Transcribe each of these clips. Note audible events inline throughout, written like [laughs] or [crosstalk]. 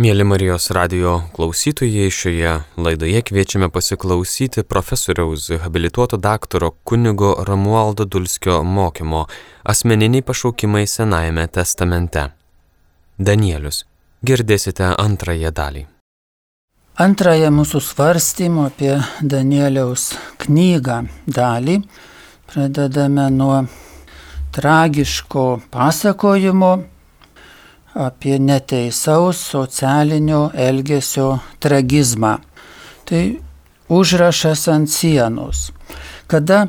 Mėly Marijos radio klausytojai, šioje laidoje kviečiame pasiklausyti profesoriaus habilituoto daktaro kunigo Ramualdo Dulskio mokymo asmeniniai pašaukimai Senajame testamente. Danielius. Girdėsite antrąją dalį. Antrąją mūsų svarstymo apie Danieliaus knygą dalį pradedame nuo tragiško pasakojimo apie neteisaus socialinio elgesio tragizmą. Tai užrašas ant sienos. Kada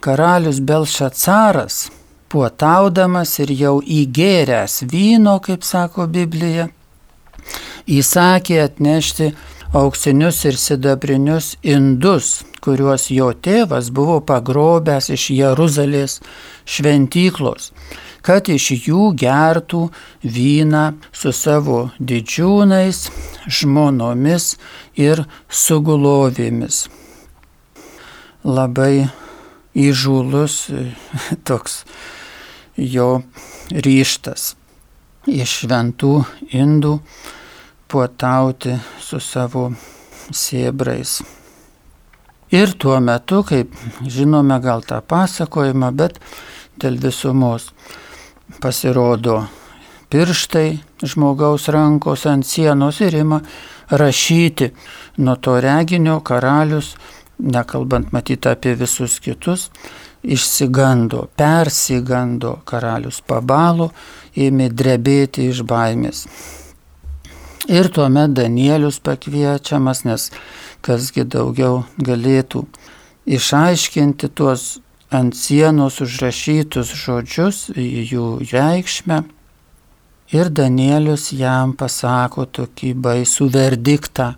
karalius Belšacaras, puotaudamas ir jau įgėręs vyno, kaip sako Biblija, įsakė atnešti auksinius ir sidabrinius indus, kuriuos jo tėvas buvo pagrobęs iš Jeruzalės šventyklos kad iš jų gertų vyną su savo didžiūnais, žmonomis ir sugulovėmis. Labai įžūlus [laughs] toks jo ryštas iš šventų indų puotauti su savo sėbrais. Ir tuo metu, kaip žinome gal tą pasakojimą, bet dėl visumos pasirodo pirštai žmogaus rankos ant sienos ir ima rašyti. Nuo to reginio karalius, nekalbant matyti apie visus kitus, išsigando, persigando karalius pabalo, ėmė drebėti iš baimės. Ir tuomet Danielius pakviečiamas, nes kasgi daugiau galėtų išaiškinti tuos ant sienos užrašytus žodžius, jų reikšmę. Ir Danielius jam pasako tokį baisų verdiktą.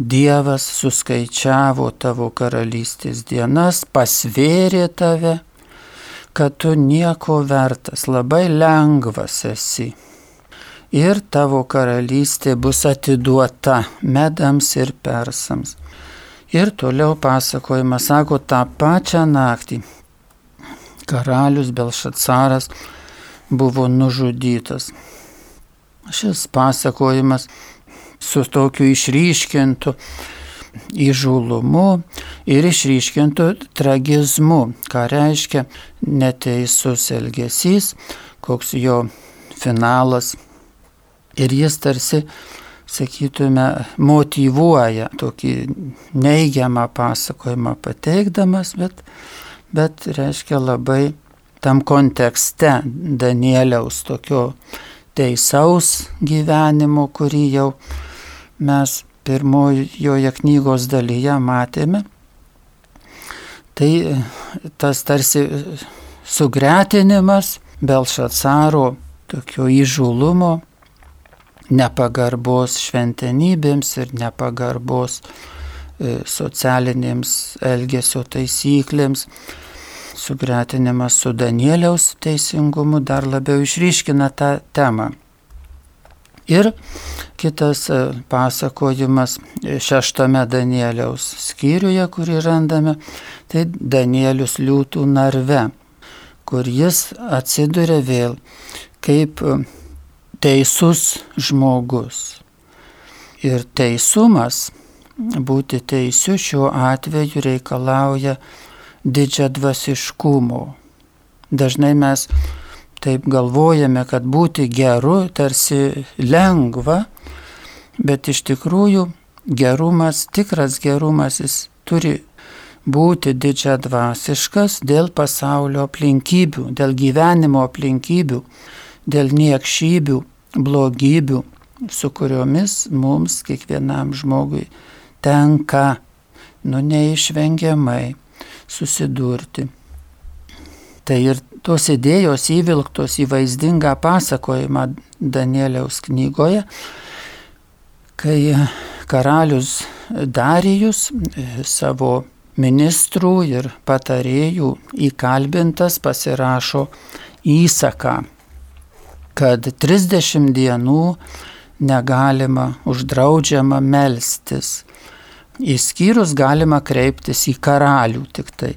Dievas suskaičiavo tavo karalystės dienas, pasvėrė tave, kad tu nieko vertas, labai lengvas esi. Ir tavo karalystė bus atiduota medams ir persams. Ir toliau pasakojama, sako, tą pačią naktį karalius Belšacaras buvo nužudytas. Šis pasakojimas su tokiu išryškintu įžulumu ir išryškintu tragizmu, ką reiškia neteisus elgesys, koks jo finalas. Ir jis tarsi, sakytume, motivuoja tokį neigiamą pasakojimą pateikdamas, bet bet reiškia labai tam kontekste Danieliaus tokio teisaus gyvenimo, kurį jau mes pirmojoje knygos dalyje matėme. Tai tas tarsi sugretinimas Belšacaro tokio įžulumo, nepagarbos šventenybėms ir nepagarbos socialinėms elgesio taisyklėms. Sugretinimas su Danieliaus teisingumu dar labiau išryškina tą temą. Ir kitas e, pasakojimas šeštame Danieliaus skyriuje, kurį randame, tai Danielius liūtų narve, kur jis atsiduria vėl kaip e, teisus žmogus. Ir teisumas būti teisiu šiuo atveju reikalauja didžiadvasiškumo. Dažnai mes taip galvojame, kad būti geru tarsi lengva, bet iš tikrųjų gerumas, tikras gerumas, jis turi būti didžiadvasiškas dėl pasaulio aplinkybių, dėl gyvenimo aplinkybių, dėl niekšybių, blogybių, su kuriomis mums kiekvienam žmogui tenka, nu neišvengiamai susidurti. Tai ir tos idėjos įvilktos į vaizdingą pasakojimą Danieliaus knygoje, kai karalius Darijus e, savo ministrų ir patarėjų įkalbintas pasirašo įsaką, kad 30 dienų negalima, uždraudžiama melstis Įskyrus galima kreiptis į karalių tik tai,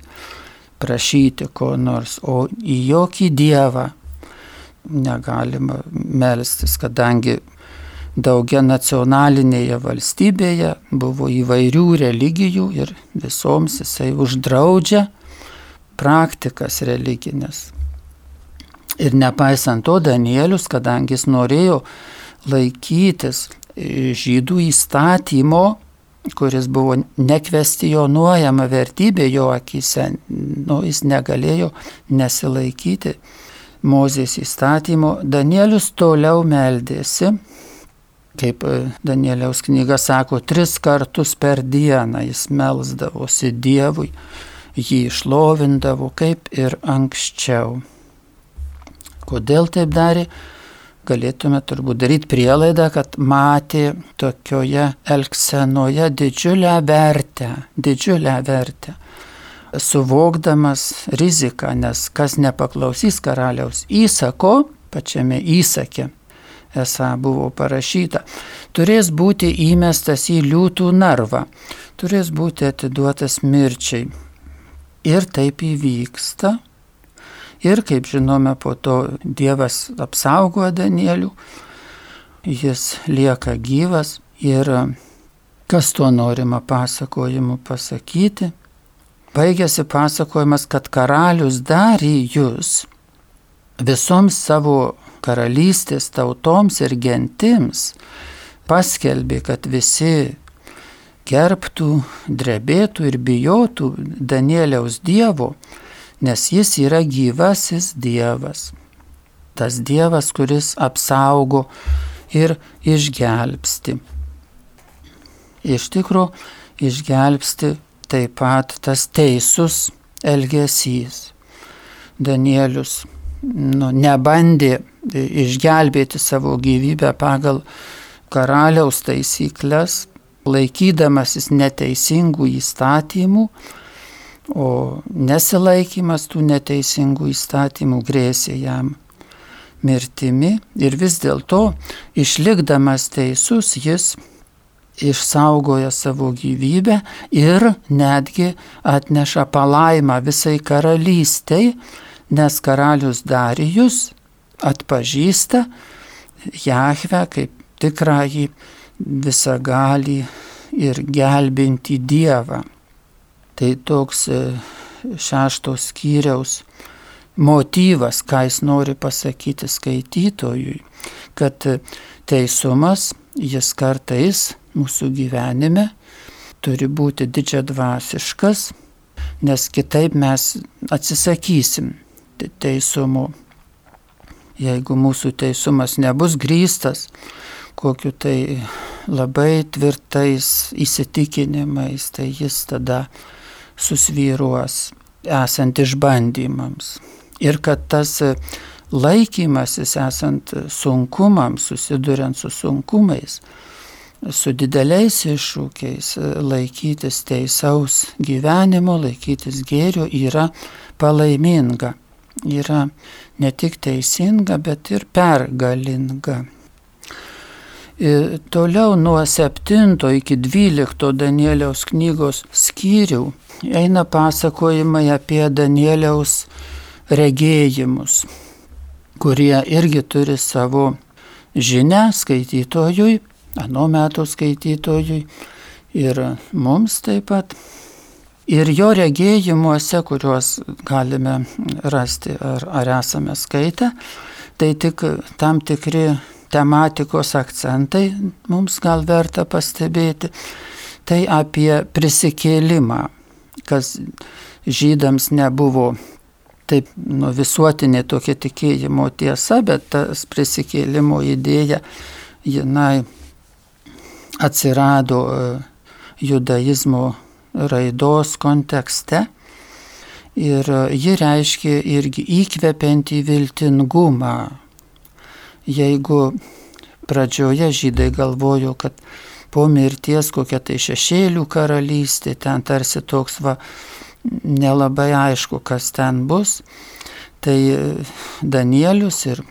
prašyti ko nors, o į jokį dievą negalima melstis, kadangi daugia nacionalinėje valstybėje, buvo įvairių religijų ir visoms jisai uždraudžia praktikas religinės. Ir nepaisant to, Danielius, kadangi jis norėjo laikytis žydų įstatymo, kuris buvo nekvestionuojama vertybė jo akise, nu, jis negalėjo nesilaikyti Mozės įstatymo. Danielius toliau meldėsi, kaip Danieliaus knyga sako, tris kartus per dieną jis melsdavosi Dievui, jį išlovindavo kaip ir anksčiau. Kodėl taip darė? Galėtume turbūt daryti prielaidą, kad matė tokioje elksenoje didžiulę vertę, didžiulę vertę, suvokdamas riziką, nes kas nepaklausys karaliaus įsako, pačiame įsake, esą buvo parašyta, turės būti įmestas į liūtų narvą, turės būti atiduotas mirčiai. Ir taip įvyksta, Ir kaip žinome, po to Dievas apsaugo Danielių, jis lieka gyvas ir kas tuo norima pasakojimu pasakyti. Baigėsi pasakojimas, kad karalius Darijus visoms savo karalystės tautoms ir gentims paskelbė, kad visi gerbtų, drebėtų ir bijotų Danieliaus Dievo, nes jis yra gyvasis Dievas. Tas Dievas, kuris apsaugo ir išgelbsti. Iš tikrųjų, išgelbsti taip pat tas teisus elgesys. Danielius nu, nebandė išgelbėti savo gyvybę pagal karaliaus taisyklės, laikydamasis neteisingų įstatymų, o nesilaikimas tų neteisingų įstatymų grėsė jam mirtimi ir vis dėlto išlikdamas teisus jis išsaugoja savo gyvybę ir netgi atneša palaimą visai karalystiai, nes karalius Darijus atpažįsta Jahve kaip tikrąjį visagalį ir gelbinti Dievą. Tai toks e, šeštos skyriaus motyvas, ką jis nori pasakyti skaitytojui, kad e, teisumas jis kartais mūsų gyvenime turi būti didžiadvasiškas, nes kitaip mes atsisakysim teisumo. Jeigu mūsų teisumas nebus grįstas kokiu tai labai tvirtais įsitikinimais, tai jis tada susvyruos esant išbandymams. Ir kad tas laikymasis esant sunkumams, susiduriant su sunkumais, su dideliais iššūkiais, laikytis teisaus gyvenimo, laikytis gėrio yra palaiminga. Yra ne tik teisinga, bet ir pergalinga. Ir toliau nuo 7 iki 12 Danieliaus knygos skyrių eina pasakojimai apie Danieliaus regėjimus, kurie irgi turi savo žinę skaitytojui, anu metu skaitytojui ir mums taip pat. Ir jo regėjimuose, kuriuos galime rasti ar, ar esame skaitę, tai tik tam tikri tematikos akcentai mums gal verta pastebėti. Tai apie prisikėlimą kas žydams nebuvo taip nu, visuotinė tokia tikėjimo tiesa, bet tas prisikėlimo idėja, jinai atsirado e, judaizmo raidos kontekste ir e, ji reiškia irgi įkvepiantį viltingumą. Jeigu pradžioje žydai galvojo, kad po mirties kokia tai šešėlių karalystė, ten tarsi toks va nelabai aišku, kas ten bus. Tai Danielius ir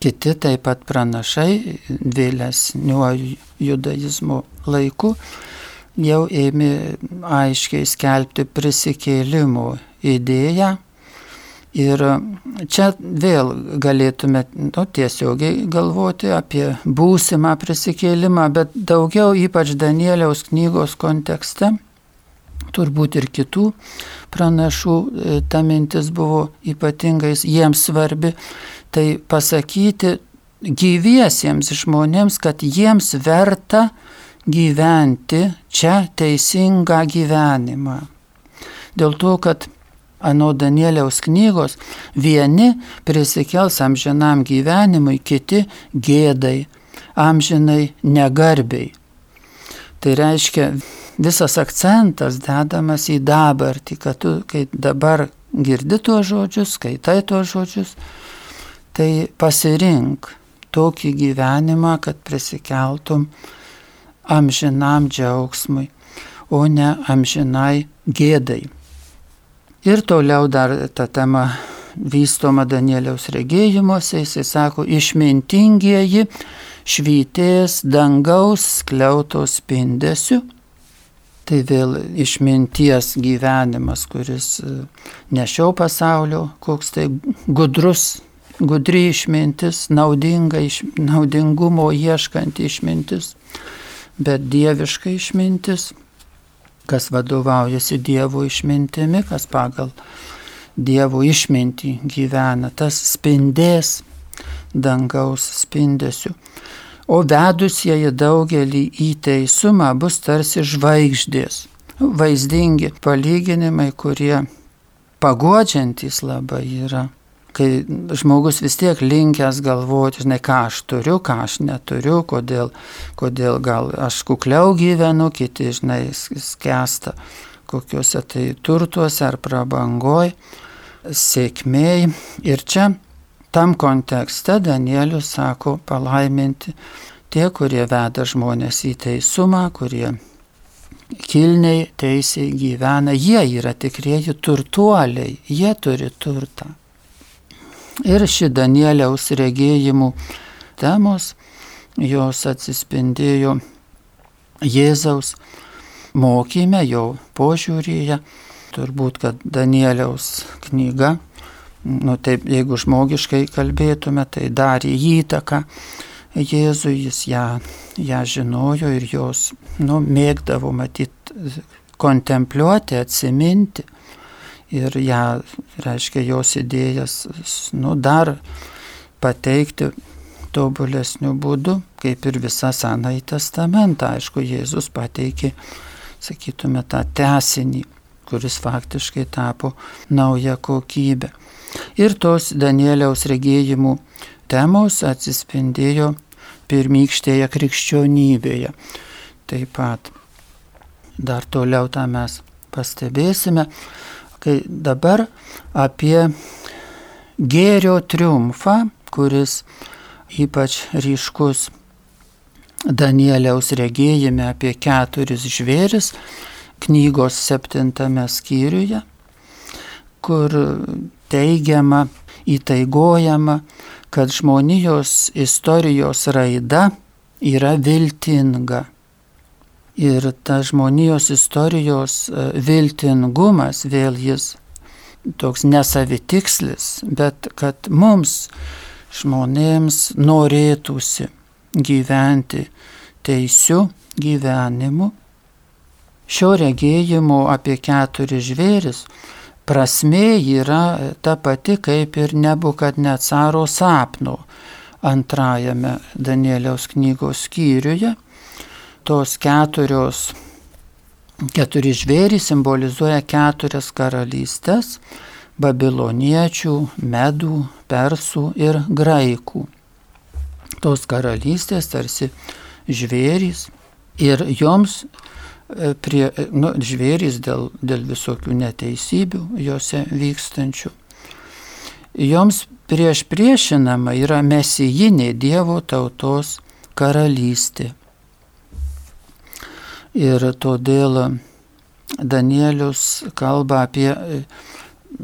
kiti taip pat pranašai vėlesniuoju judaizmo laiku jau ėmė aiškiai skelbti prisikėlimo idėją Ir čia vėl galėtume nu, tiesiogiai galvoti apie būsimą prisikėlimą, bet daugiau ypač Danieliaus knygos kontekste, turbūt ir kitų pranašų e, ta mintis buvo ypatingai jiems svarbi, tai pasakyti gyviesiems žmonėms, kad jiems verta gyventi čia teisingą gyvenimą. Dėl to, kad Ano Danieliaus knygos vieni prisikels amžinam gyvenimui, kiti gėdai, amžinai negarbiai. Tai reiškia, visas akcentas dedamas į dabartį, kad tu, kai dabar girdi tuos žodžius, skaitai tuos žodžius, tai pasirink tokį gyvenimą, kad prisikeltum amžinam džiaugsmui, o ne amžinai gėdai. Ir toliau dar ta tema vystoma Danieliaus regėjimuose, jisai sako, išmintingieji švytės dangaus skliautos spindesiu. Tai vėl išminties gyvenimas, kuris e, ne šio pasaulio, koks tai gudrus, gudri išmintis, naudinga, iš, naudingumo ieškanti išmintis, bet dieviška išmintis kas vadovaujasi Dievo išmintimi, kas pagal Dievo išmintį gyvena, tas spindės dangaus spindesiu. O vedusieji daugelį į teisumą bus tarsi žvaigždės. Vaizdingi palyginimai, kurie pagodžiantys labai yra kai žmogus vis tiek linkęs galvoti, žinai, ką aš turiu, ką aš neturiu, kodėl, kodėl gal aš kukliau gyvenu, kiti, žinai, skęsta kokiuose tai turtuose ar prabangoj, sėkmėj. Ir čia tam kontekste Danielius sako palaiminti tie, kurie veda žmonės į teisumą, kurie kilniai teisiai gyvena, jie yra tikrieji turtuoliai, jie turi turtą. Ir ši Danieliaus regėjimų temos, jos atsispindėjo Jėzaus mokyme, jo požiūrėje. Turbūt, kad Danieliaus knyga, nu taip, jeigu žmogiškai kalbėtume, tai darė įtaką Jėzui, jis ją, ją žinojo ir jos, nu, mėgdavo matyti, kontempliuoti, atsiminti ir ją, reiškia, jos idėjas, nu, dar pateikti tobulesniu būdu, kaip ir visą Senąjį testamentą. Aišku, Jėzus pateikė, sakytume, tą tesinį, kuris faktiškai tapo nauja kokybė. Ir tos Danieliaus regėjimų temos atsispindėjo pirmykštėje krikščionybėje. Taip pat dar toliau tą mes pastebėsime. Kai dabar apie gėrio triumfą, kuris ypač ryškus Danieliaus regėjime apie keturis žvėris knygos septintame skyriuje, kur teigiama, įtaigojama, kad žmonijos istorijos raida yra viltinga Ir ta žmonijos istorijos e, viltingumas, vėl jis toks nesavitikslis, bet kad mums žmonėms norėtųsi gyventi teisiu gyvenimu. Šio regėjimo apie keturis žvėris prasme yra ta pati kaip ir nebukad necaro sapno antrajame Danieliaus knygos skyriuje tos keturios, keturi žvėrys simbolizuoja keturias karalystės - babiloniečių, medų, persų ir graikų. Tos karalystės tarsi žvėrys ir joms e, prie, e, nu, žvėrys dėl, dėl visokių neteisybių juose vykstančių. Joms prieš priešinama yra mesijinė Dievo tautos karalystė. Ir todėl Danielius kalba apie e,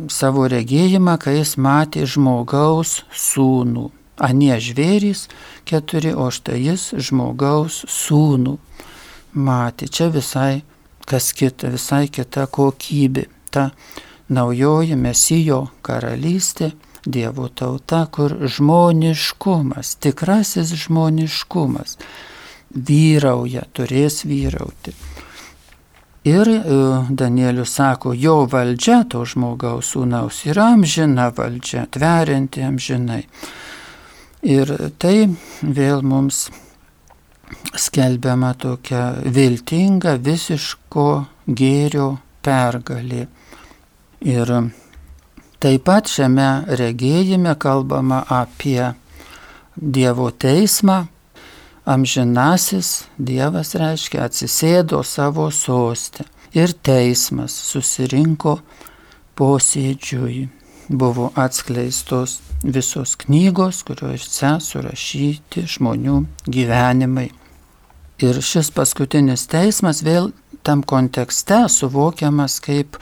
savo regėjimą, kai jis matė žmogaus sūnų. Anie žvėrys keturi, o štai jis žmogaus sūnų matė. Čia visai kas kita, visai kita kokybė. Ta naujoji mesijo karalystė, Dievo tauta, kur žmoniškumas, tikrasis žmoniškumas vyrauja, turės vyrauti. Ir e, Danielius sako, jo valdžia to žmogaus sūnaus yra amžina valdžia, tverianti amžinai. Ir tai vėl mums skelbiama tokia viltinga visiško gėrio pergalė. Ir taip pat šiame regėjime kalbama apie Dievo teismą. Amžinasis Dievas reiškia atsisėdo savo sostę ir teismas susirinko posėdžiui. Buvo atskleistos visos knygos, kuriuose surašyti žmonių gyvenimai. Ir šis paskutinis teismas vėl tam kontekste suvokiamas kaip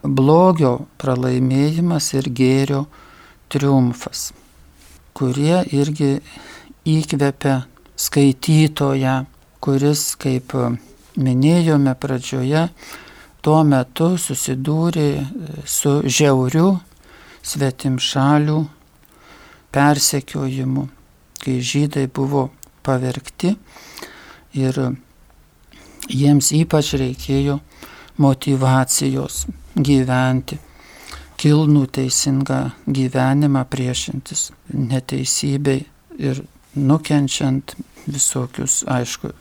blogio pralaimėjimas ir gėrio triumfas, kurie irgi įkvepia skaitytoją, kuris, kaip minėjome pradžioje, tuo metu susidūrė su žiauriu svetimšalių persekiojimu, kai žydai buvo pavergti ir jiems ypač reikėjo motivacijos gyventi, kilnų teisingą gyvenimą priešintis neteisybei ir nukenčiant visokius, aišku,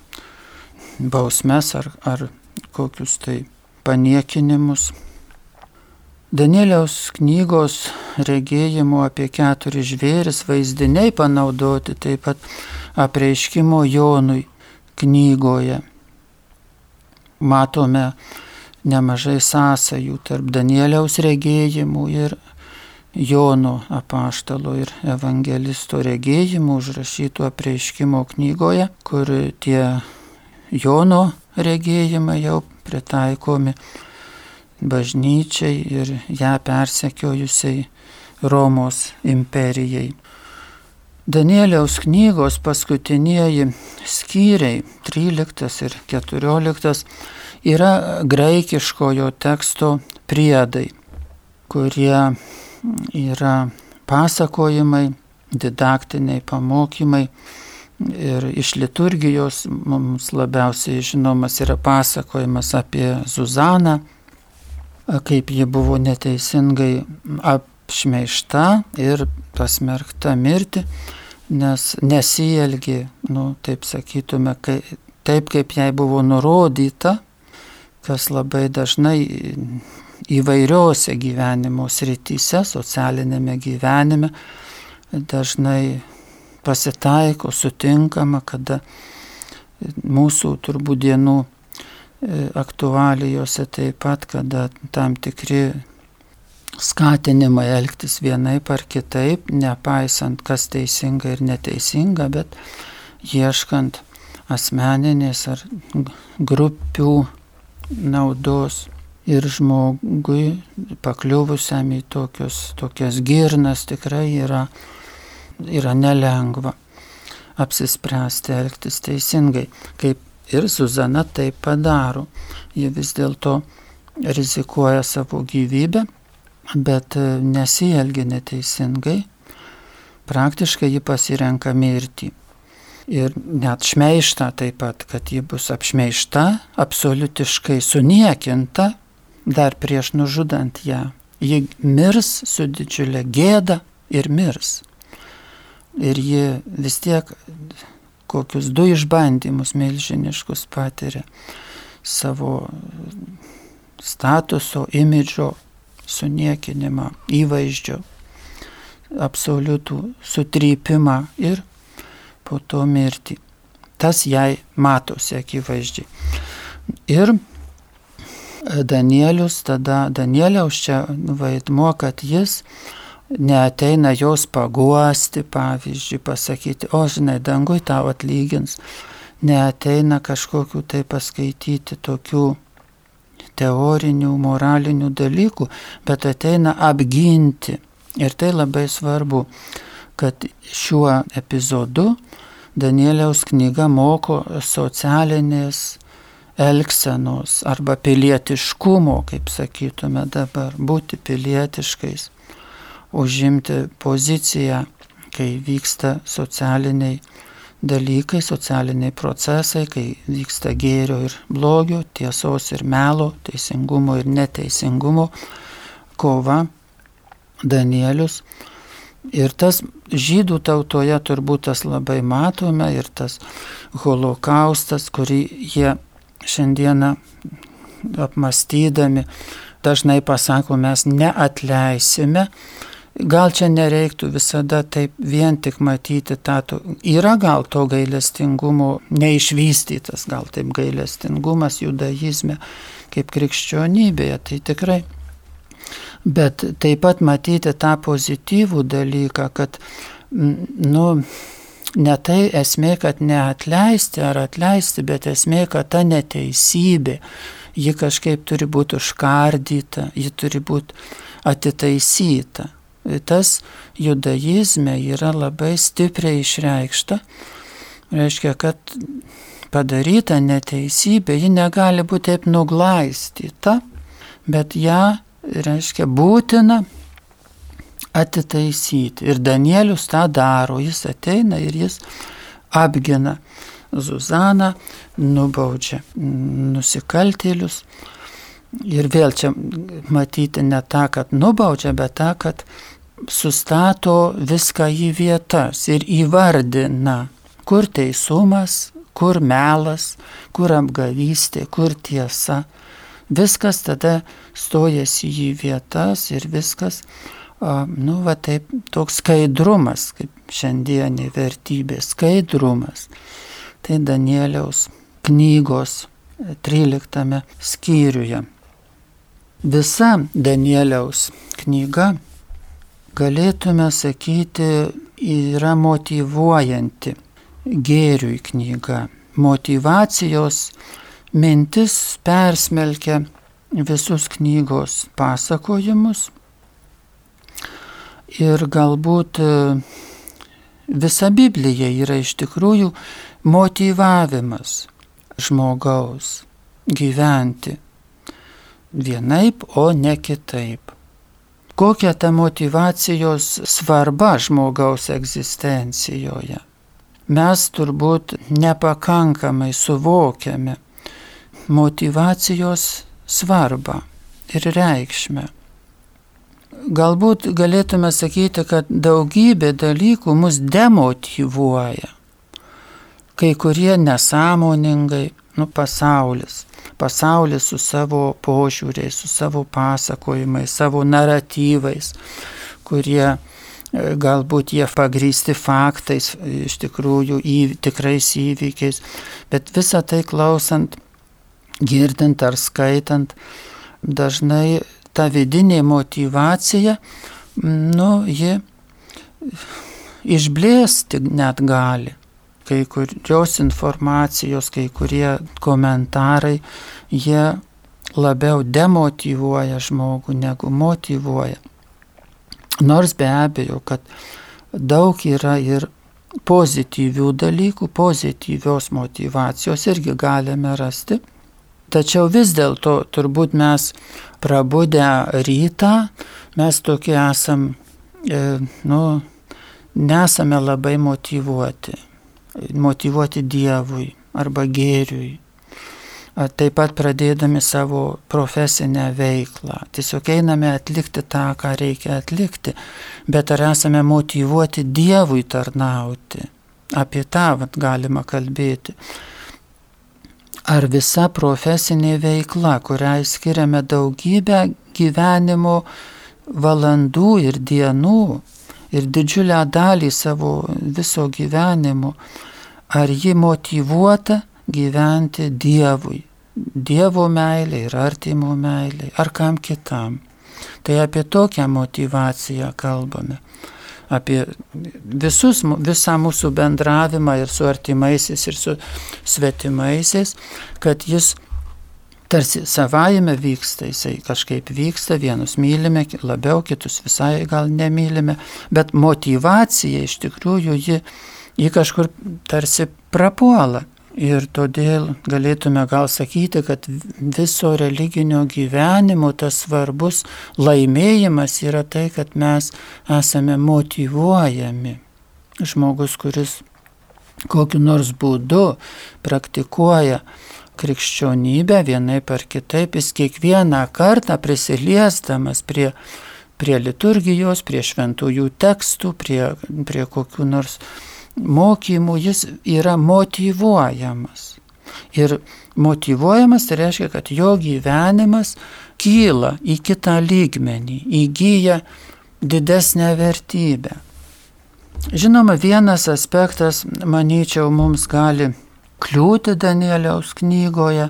bausmes ar, ar kokius tai paniekinimus. Danieliaus knygos regėjimo apie keturis žvėris vaizdiniai panaudoti taip pat apreiškimo Jonui knygoje. Matome nemažai sąsajų tarp Danieliaus regėjimų ir Jono apaštalo ir evangelisto regėjimų užrašytų apreiškimo knygoje, kur tie Jono regėjimai jau pritaikomi bažnyčiai ir ją persekiojusiai Romos imperijai. Danieliaus knygos paskutinieji skyriai 13 ir 14 yra graikiškojo teksto priedai, kurie yra pasakojimai, didaktiniai pamokymai. Ir iš liturgijos mums labiausiai žinomas yra pasakojimas apie Zuzaną, kaip ji buvo neteisingai apšmeišta ir pasmerkta mirti, nes nesielgi, nu, taip sakytume, kai, taip kaip jai buvo nurodyta, kas labai dažnai įvairiose gyvenimo srityse, socialinėme gyvenime dažnai pasitaiko, sutinkama, kada mūsų turbūt dienų e, aktualijose taip pat, kada tam tikri skatinimai elgtis vienaip ar kitaip, nepaisant kas teisinga ir neteisinga, bet ieškant asmeninės ar grupių naudos ir žmogui pakliuvusiam į tokius, tokias girnas tikrai yra, yra nelengva apsispręsti elgtis teisingai, kaip ir Suzana tai padaro. Ji vis dėlto rizikuoja savo gyvybę, bet nesielgia neteisingai, praktiškai ji pasirenka mirtį. Ir net šmeišta taip pat, kad ji bus apšmeišta, absoliutiškai suniekinta dar prieš nužudant ją. Ji mirs su didžiulė gėda ir mirs. Ir ji vis tiek kokius du išbandymus milžiniškus patiria savo statuso, imidžo suniekinimą, įvaizdžio, absoliutų sutrypimą ir po to mirtį. Tas jai matosi akivaizdžiai. Ir Danielius, tada Danieliaus čia vaidmuo, kad jis neateina jos paguosti, pavyzdžiui, pasakyti, o žinai, dangui tau atlygins, neateina kažkokiu tai paskaityti tokių teorinių, moralinių dalykų, bet ateina apginti. Ir tai labai svarbu, kad šiuo epizodu Danieliaus knyga moko socialinės elgsenos arba pilietiškumo, kaip sakytume dabar, būti pilietiškais, užimti poziciją, kai vyksta socialiniai dalykai, socialiniai procesai, kai vyksta gėrio ir blogio, tiesos ir melo, teisingumo ir neteisingumo kova. Danielius Ir tas žydų tautoje turbūt tas labai matome ir tas holokaustas, kurį jie šiandieną apmastydami dažnai pasako, mes neatleisime. Gal čia nereiktų visada taip vien tik matyti tą, yra gal to gailestingumo neišvystytas, gal taip gailestingumas judaizme kaip krikščionybėje, tai tikrai. Bet taip pat matyti tą pozityvų dalyką, kad, nu, ne tai esmė, kad neatleisti ar atleisti, bet esmė, kad ta neteisybė, ji kažkaip turi būti užkardyta, ji turi būti atitaisyta. Tas judaizme yra labai stipriai išreikšta. Reiškia, kad padaryta neteisybė, ji negali būti taip nuglaistyta, bet ją, reiškia, būtina atitaisyti. Ir Danielius tą daro, jis ateina ir jis apgina Zuzaną, nubaudžia nusikaltėlius. Ir vėl čia matyti ne tą, kad nubaudžia, bet tą, kad sustato viską į vietas ir įvardina, kur teisumas, kur melas, kur apgavystė, kur tiesa. Viskas tada stojasi į vietas ir viskas nu, va taip, toks skaidrumas, kaip šiandienė vertybė, skaidrumas. Tai Danieliaus knygos 13 skyriuje. Visa Danieliaus knyga, galėtume sakyti, yra motivuojanti gėriui knyga. Motivacijos mintis persmelkia visus knygos pasakojimus Ir galbūt e, visa Biblija yra iš tikrųjų motivavimas žmogaus gyventi vienaip, o ne kitaip. Kokia ta motivacijos svarba žmogaus egzistencijoje? Mes turbūt nepakankamai suvokiame motivacijos svarbą ir reikšmę. Galbūt galėtume sakyti, kad daugybė dalykų mus demotivuoja. Kai kurie nesąmoningai, nu pasaulis. Pasaulis su savo požiūriais, su savo pasakojimais, savo naratyvais, kurie e, galbūt jie pagrysti faktais, iš tikrųjų į, tikrais įvykiais, bet visą tai klausant, girdint ar skaitant, dažnai ta vidinė motivacija, nu, ji išblėsti net gali. Kai kurios informacijos, kai kurie komentarai, jie labiau demotivuoja žmogų negu motivuoja. Nors be abejo, kad daug yra ir pozityvių dalykų, pozityvios motivacijos irgi galime rasti. Tačiau vis dėlto turbūt mes prabudę rytą, mes tokie esam, e, nu, nesame labai motivuoti. Motivuoti Dievui arba gėriui. Taip pat pradėdami savo profesinę veiklą. Tiesiog einame atlikti tą, ką reikia atlikti, bet ar esame motivuoti Dievui tarnauti. Apie tą vat, galima kalbėti ar visa profesinė veikla, kuriai skiriame daugybę gyvenimo valandų ir dienų ir didžiulę dalį savo viso gyvenimo, ar ji motivuota gyventi Dievui, Dievo meilė ir artimo meilė, ar kam kitam. Tai apie tokią motivaciją kalbame apie visus, visą mūsų bendravimą ir su artimaisiais, ir su svetimaisiais, kad jis tarsi savaime vyksta, jisai kažkaip vyksta, vienus mylime labiau, kitus visai gal nemylime, bet motivacija iš tikrųjų ji, ji kažkur tarsi prapuola, Ir todėl galėtume gal sakyti, kad viso religinio gyvenimo tas svarbus laimėjimas yra tai, kad mes esame motivuojami. Žmogus, kuris kokiu nors būdu praktikuoja krikščionybę vienaip ar kitaip, jis kiekvieną kartą prisiliesdamas prie, prie liturgijos, prie šventųjų tekstų, prie, prie kokiu nors mokymų jis yra motivuojamas. Ir motivuojamas tai reiškia, kad jo gyvenimas kyla į kitą lygmenį, įgyja didesnę vertybę. Žinoma, vienas aspektas, manyčiau, mums gali kliūti Danieliaus knygoje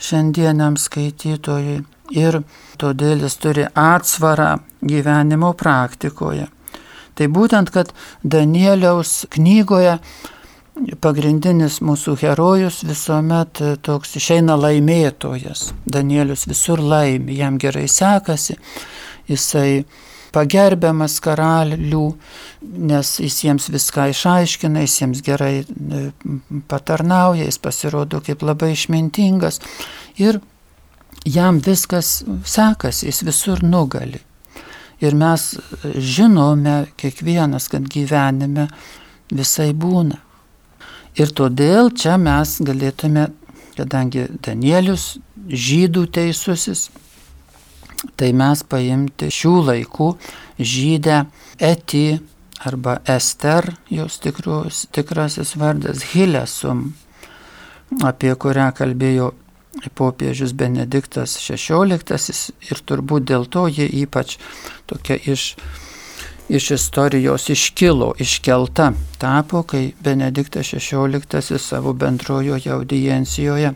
šiandieniam skaitytojui ir todėl jis turi atsvarą gyvenimo praktikoje. Tai būtent, kad Danieliaus knygoje pagrindinis mūsų herojus visuomet toks išeina laimėtojas. Danielius visur laimi, jam gerai sekasi, jisai pagerbiamas karalių, nes jis jiems viską išaiškina, jis jiems gerai e, patarnauja, jis pasirodo kaip labai išmintingas ir jam viskas sekasi, jis visur nugali. Ir mes žinome kiekvienas, kad gyvenime visai būna. Ir todėl čia mes galėtume, kadangi Danielius žydų teisusis, tai mes paimti šių laikų žydę Eti arba Ester, jos tikrus, tikrasis vardas Hilesum, apie kurią kalbėjo popiežius Benediktas XVI ir turbūt dėl to ji ypač tokia iš, iš istorijos iškilo, iškelta. Tapo, kai Benediktas XVI savo bendrojoje audiencijoje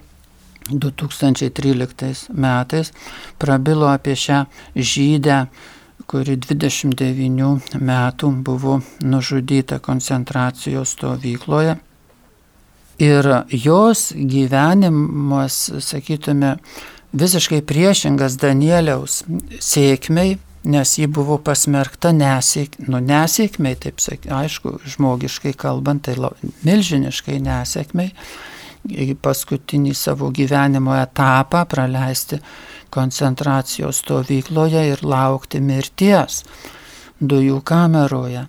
2013 metais prabilo apie šią žydę, kuri 29 metų buvo nužudyta koncentracijos stovykloje Ir jos gyvenimas, sakytume, visiškai priešingas Danieliaus sėkmei, nes ji buvo pasmerkta nesėk, nu, nesėkmei, taip sakyti, aišku, žmogiškai kalbant, tai milžiniškai nesėkmei, paskutinį savo gyvenimo etapą praleisti koncentracijos stovykloje ir laukti mirties dujų kameroje.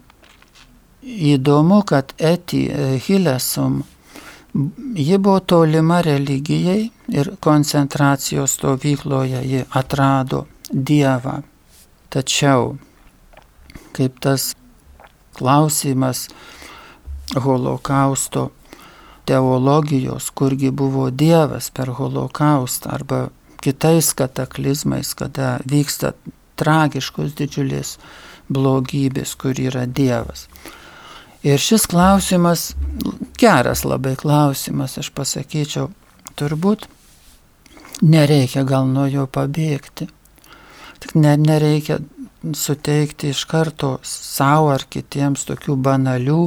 Įdomu, kad Eti Hilesum Ji buvo tolima religijai ir koncentracijos stovykloje ji atrado Dievą. Tačiau, kaip tas klausimas holokausto teologijos, kurgi buvo Dievas per holokaustą arba kitais kataklizmais, kada vyksta tragiškos didžiulės blogybės, kur yra Dievas. Ir šis klausimas, geras labai klausimas, aš pasakyčiau, turbūt nereikia gal nuo jo pabėgti. Tik ne, nereikia suteikti iš karto savo ar kitiems tokių banalių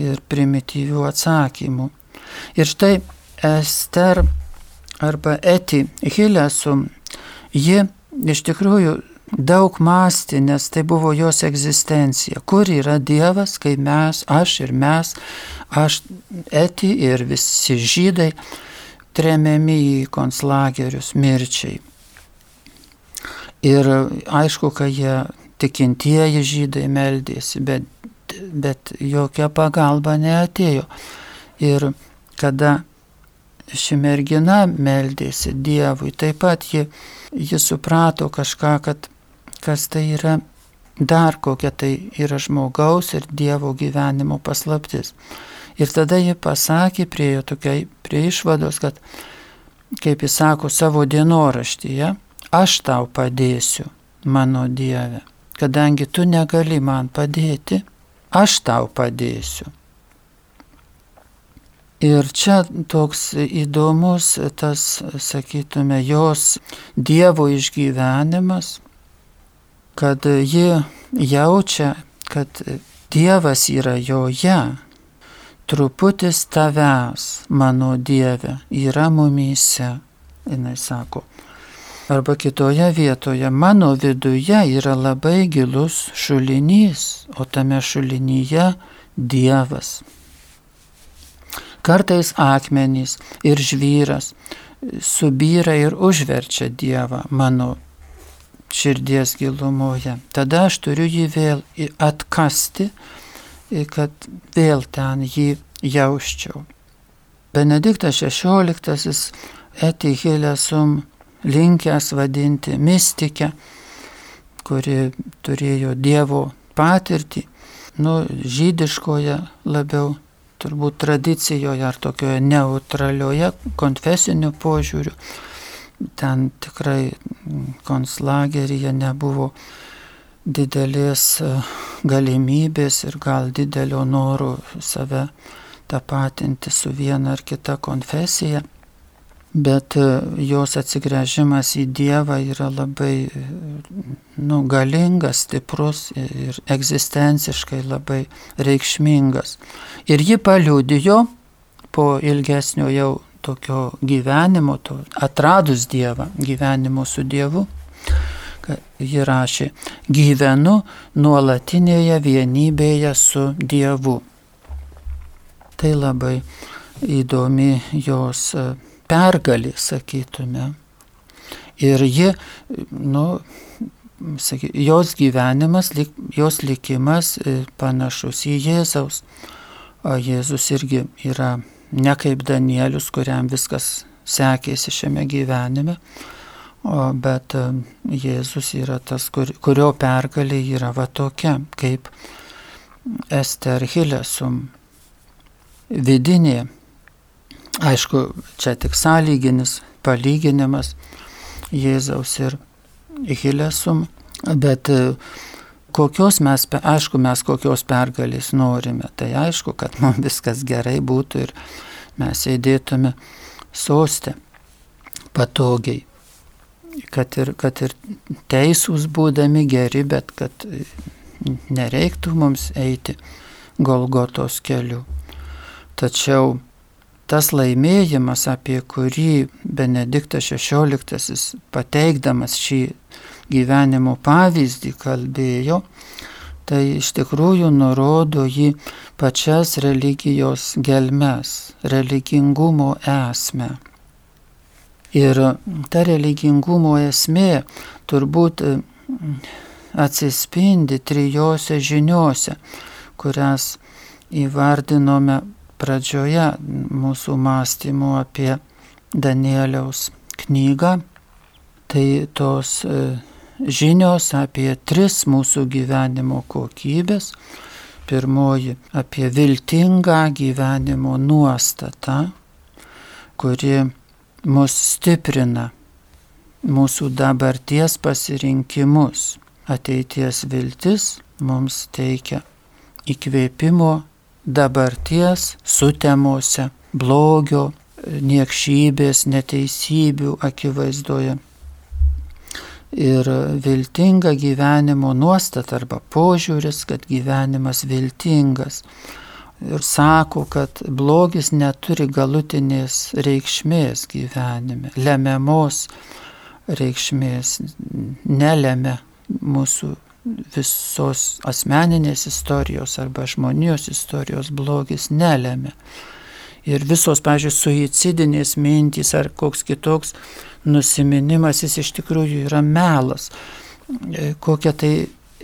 ir primityvių atsakymų. Ir štai Ester arba Eti Hilesum, ji iš tikrųjų daug mąstė, nes tai buvo jos egzistencija. Kur yra Dievas, kai mes, aš ir mes, aš eti ir visi žydai tremiami į konslagerius mirčiai. Ir aišku, kad jie tikintieji žydai meldėsi, bet, bet jokia pagalba neatėjo. Ir kada ši mergina meldėsi Dievui, taip pat ji, ji suprato kažką, kad kas tai yra dar kokia tai yra žmogaus ir Dievo gyvenimo paslaptis. Ir tada ji pasakė, priejo tokia prie išvados, kad, kaip jis sako savo dienoraštyje, aš tau padėsiu, mano Dieve, kadangi tu negali man padėti, aš tau padėsiu. Ir čia toks įdomus tas, sakytume, jos Dievo išgyvenimas, kad ji jaučia, kad Dievas yra joje, truputis tavęs, mano Dieve, yra mumyse, jinai sako. Arba kitoje vietoje, mano viduje yra labai gilus šulinys, o tame šulinyje Dievas. Kartais akmenys ir žvyras subyra ir užverčia Dievą mano širdies gilumoje. Tada aš turiu jį vėl atkasti, kad vėl ten jį jausčiau. Benediktas XVI etikėlėsum linkęs vadinti mystikę, kuri turėjo Dievo patirtį, nu, žydiškoje labiau turbūt tradicijoje ar tokioje neutralioje konfesiniu požiūriu. Ten tikrai konslageryje nebuvo didelės e, galimybės ir gal didelio noro save tapatinti su viena ar kita konfesija bet e, jos atsigręžimas į Dievą yra labai nu, galingas, stiprus ir egzistenciškai labai reikšmingas. Ir ji paliudijo po ilgesnio jau tokio gyvenimo, to, atradus Dievą, gyvenimo su Dievu, ji rašė, gyvenu nuolatinėje vienybėje su Dievu. Tai labai įdomi jos e, pergalė, sakytume. Ir ji, nu, saky, jos gyvenimas, jos likimas e, panašus į Jėzaus. O Jėzus irgi yra ne kaip Danielius, kuriam viskas sekėsi šiame gyvenime, o, bet Jėzus yra tas, kur, kurio pergalė yra va tokia, kaip Ester Hilesum vidinė. Aišku, čia tik sąlyginis palyginimas Jėzaus ir Hilesum, bet e, kokios mes, aišku, mes kokios pergalės norime, tai aišku, kad [laughs] mums viskas gerai būtų ir mes sėdėtume sostę patogiai, kad ir, kad ir teisūs būdami geri, bet kad nereiktų mums eiti Golgotos keliu. Tačiau tas laimėjimas, apie kurį Benediktas XVI pateikdamas šį gyvenimo pavyzdį kalbėjo, tai iš tikrųjų nurodo jį pačias religijos gelmes, religingumo esmę. Ir ta religingumo esmė turbūt atsispindi trijose žiniuose, kurias įvardinome pradžioje mūsų mąstymų apie Danieliaus knygą, tai tos e, žinios apie tris mūsų gyvenimo kokybės. Pirmoji apie viltingą gyvenimo nuostatą, kuri mus stiprina mūsų dabarties pasirinkimus. Ateities viltis mums teikia įkvėpimo dabarties sutemose, blogio, niekšybės, neteisybių akivaizdoje. Ir viltinga gyvenimo nuostata arba požiūris, kad gyvenimas viltingas. Ir sako, kad blogis neturi galutinės reikšmės gyvenime, lemiamos reikšmės, nelemia mūsų visos asmeninės istorijos arba žmonijos istorijos blogis nelėmė. Ir visos, pažiūrėjau, suicidinės mintys ar koks kitoks nusiminimas, jis iš tikrųjų yra melas. E, kokia tai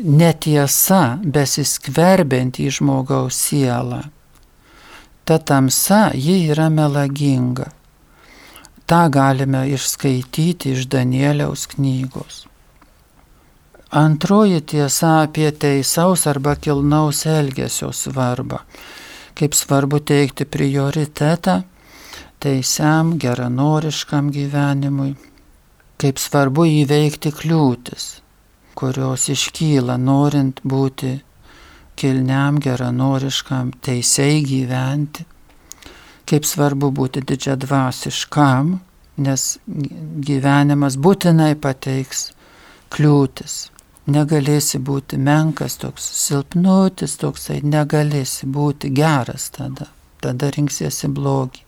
netiesa besiskverbiant į žmogaus sielą. Ta tamsa, ji yra melaginga. Ta galime išskaityti iš Danieliaus knygos. Antroji tiesa apie teisaus arba kilnaus elgesio svarbą. Kaip svarbu teikti prioritetą teisiam, geranoriškam gyvenimui. Kaip svarbu įveikti kliūtis, kurios iškyla norint būti kilniam, geranoriškam, teisėjai gyventi. Kaip svarbu būti didžiadvasiškam, nes gyvenimas būtinai pateiks kliūtis negalėsi būti menkas, toks silpnutis, toksai negalėsi būti geras tada, tada rinksiesi blogį.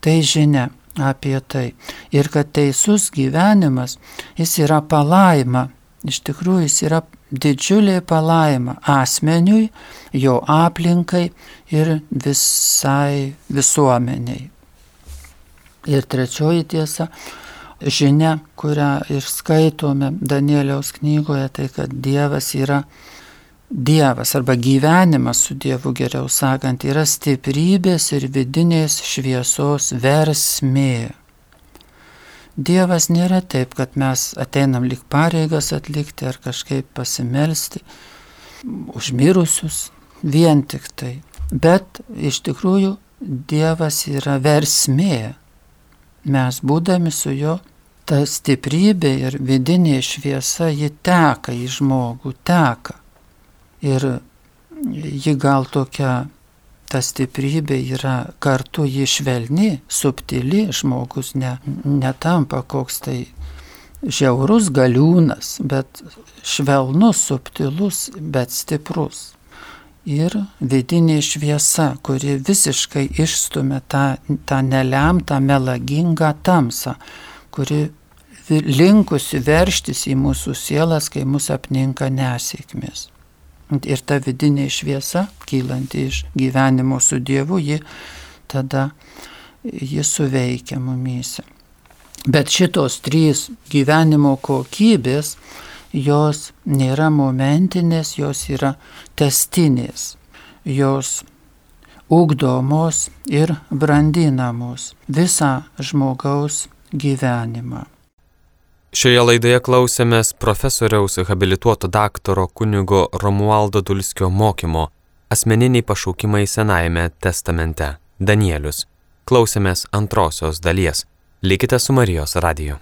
Tai žinia apie tai. Ir kad teisus gyvenimas, jis yra palaima, iš tikrųjų jis yra didžiulė palaima asmeniui, jo aplinkai ir visai visuomeniai. Ir trečioji tiesa, žinia, kurią ir skaitome Danieliaus knygoje, tai kad Dievas yra Dievas arba gyvenimas su Dievu geriau sakant yra stiprybės ir vidinės šviesos versmė. Dievas nėra taip, kad mes ateinam lik pareigas atlikti ar kažkaip pasimelsti užmirusius vien tik tai. Bet iš tikrųjų Dievas yra versmė. Mes būdami su juo, ta stiprybė ir vidinė šviesa, ji teka į žmogų, teka. Ir ji gal tokia, ta stiprybė yra kartu ji švelni, subtili, žmogus ne, netampa koks tai žiaurus galiūnas, bet švelnus, subtilus, bet stiprus. Ir vidinė šviesa, kuri visiškai išstumia tą, tą nelemtą, melagingą tamsą, kuri linkusi verštis į mūsų sielas, kai mus apninka nesėkmės. Ir ta vidinė šviesa, kylanti iš gyvenimo su Dievu, ji tada ji suveikia mumyse. Bet šitos trys gyvenimo kokybės, jos nėra momentinės, jos yra testinės, jos ugdomos ir brandinamos visą žmogaus gyvenimą. Šioje laidoje klausėmės profesoriaus habilituoto daktaro kunigo Romualdo Dulskio mokymo Asmeniniai pašaukimai Senajame testamente Danielius. Klausėmės antrosios dalies. Likite su Marijos radiju.